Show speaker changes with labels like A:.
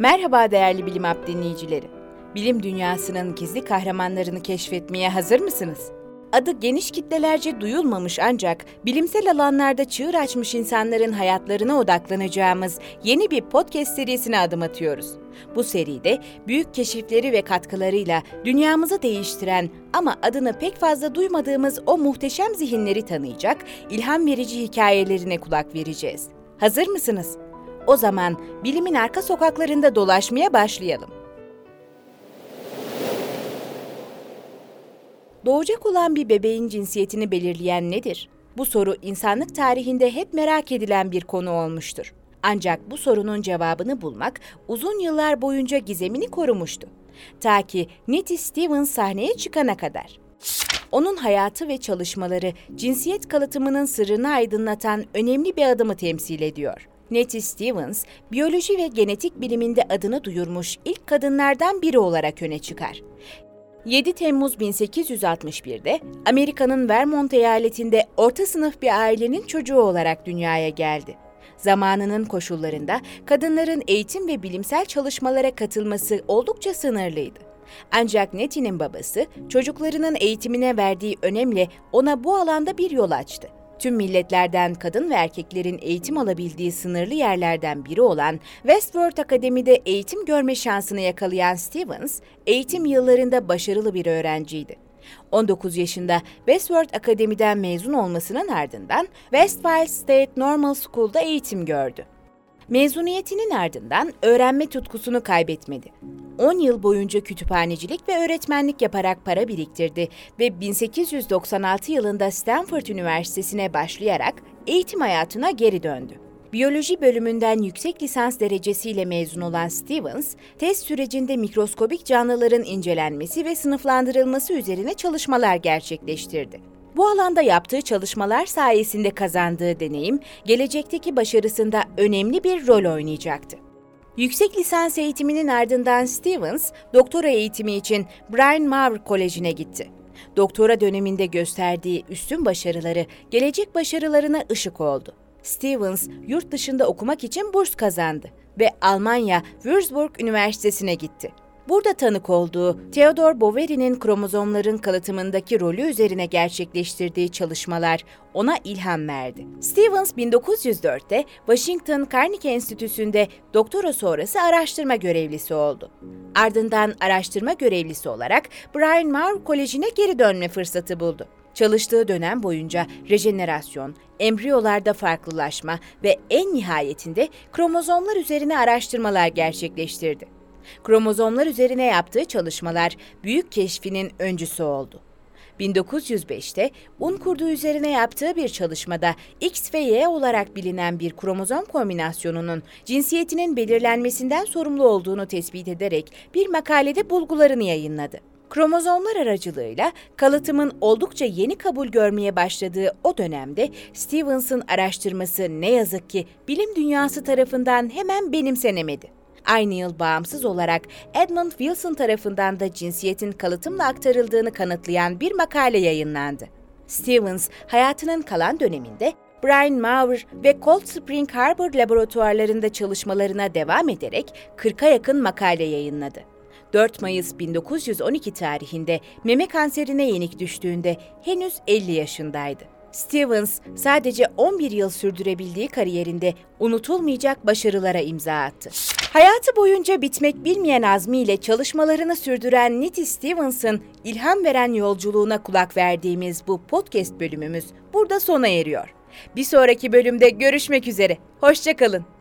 A: Merhaba değerli Bilim App dinleyicileri. Bilim dünyasının gizli kahramanlarını keşfetmeye hazır mısınız? Adı geniş kitlelerce duyulmamış ancak bilimsel alanlarda çığır açmış insanların hayatlarına odaklanacağımız yeni bir podcast serisine adım atıyoruz. Bu seride büyük keşifleri ve katkılarıyla dünyamızı değiştiren ama adını pek fazla duymadığımız o muhteşem zihinleri tanıyacak, ilham verici hikayelerine kulak vereceğiz. Hazır mısınız? O zaman bilimin arka sokaklarında dolaşmaya başlayalım. Doğacak olan bir bebeğin cinsiyetini belirleyen nedir? Bu soru insanlık tarihinde hep merak edilen bir konu olmuştur. Ancak bu sorunun cevabını bulmak uzun yıllar boyunca gizemini korumuştu. Ta ki Nettie Stevens sahneye çıkana kadar. Onun hayatı ve çalışmaları cinsiyet kalıtımının sırrını aydınlatan önemli bir adımı temsil ediyor. Nettie Stevens, biyoloji ve genetik biliminde adını duyurmuş ilk kadınlardan biri olarak öne çıkar. 7 Temmuz 1861'de Amerika'nın Vermont eyaletinde orta sınıf bir ailenin çocuğu olarak dünyaya geldi. Zamanının koşullarında kadınların eğitim ve bilimsel çalışmalara katılması oldukça sınırlıydı. Ancak Nettie'nin babası çocuklarının eğitimine verdiği önemle ona bu alanda bir yol açtı. Tüm milletlerden kadın ve erkeklerin eğitim alabildiği sınırlı yerlerden biri olan Westworld Akademi'de eğitim görme şansını yakalayan Stevens, eğitim yıllarında başarılı bir öğrenciydi. 19 yaşında Westworld Akademi'den mezun olmasının ardından Westfield State Normal School'da eğitim gördü. Mezuniyetinin ardından öğrenme tutkusunu kaybetmedi. 10 yıl boyunca kütüphanecilik ve öğretmenlik yaparak para biriktirdi ve 1896 yılında Stanford Üniversitesi'ne başlayarak eğitim hayatına geri döndü. Biyoloji bölümünden yüksek lisans derecesiyle mezun olan Stevens, test sürecinde mikroskobik canlıların incelenmesi ve sınıflandırılması üzerine çalışmalar gerçekleştirdi. Bu alanda yaptığı çalışmalar sayesinde kazandığı deneyim, gelecekteki başarısında önemli bir rol oynayacaktı. Yüksek lisans eğitiminin ardından Stevens, doktora eğitimi için Bryn Mawr Koleji'ne gitti. Doktora döneminde gösterdiği üstün başarıları gelecek başarılarına ışık oldu. Stevens yurt dışında okumak için burs kazandı ve Almanya Würzburg Üniversitesi'ne gitti. Burada tanık olduğu Theodor Boveri'nin kromozomların kalıtımındaki rolü üzerine gerçekleştirdiği çalışmalar ona ilham verdi. Stevens 1904'te Washington Carnegie Enstitüsü'nde doktora sonrası araştırma görevlisi oldu. Ardından araştırma görevlisi olarak Bryn Mawr Koleji'ne geri dönme fırsatı buldu. Çalıştığı dönem boyunca rejenerasyon, embriyolarda farklılaşma ve en nihayetinde kromozomlar üzerine araştırmalar gerçekleştirdi kromozomlar üzerine yaptığı çalışmalar büyük keşfinin öncüsü oldu. 1905'te un kurduğu üzerine yaptığı bir çalışmada X ve Y olarak bilinen bir kromozom kombinasyonunun cinsiyetinin belirlenmesinden sorumlu olduğunu tespit ederek bir makalede bulgularını yayınladı. Kromozomlar aracılığıyla kalıtımın oldukça yeni kabul görmeye başladığı o dönemde Stevens'ın araştırması ne yazık ki bilim dünyası tarafından hemen benimsenemedi. Aynı yıl bağımsız olarak Edmund Wilson tarafından da cinsiyetin kalıtımla aktarıldığını kanıtlayan bir makale yayınlandı. Stevens, hayatının kalan döneminde Brian Maurer ve Cold Spring Harbor laboratuvarlarında çalışmalarına devam ederek 40'a yakın makale yayınladı. 4 Mayıs 1912 tarihinde meme kanserine yenik düştüğünde henüz 50 yaşındaydı. Stevens sadece 11 yıl sürdürebildiği kariyerinde unutulmayacak başarılara imza attı. Hayatı boyunca bitmek bilmeyen azmiyle çalışmalarını sürdüren Nettie Stevens'ın ilham veren yolculuğuna kulak verdiğimiz bu podcast bölümümüz burada sona eriyor. Bir sonraki bölümde görüşmek üzere. Hoşçakalın.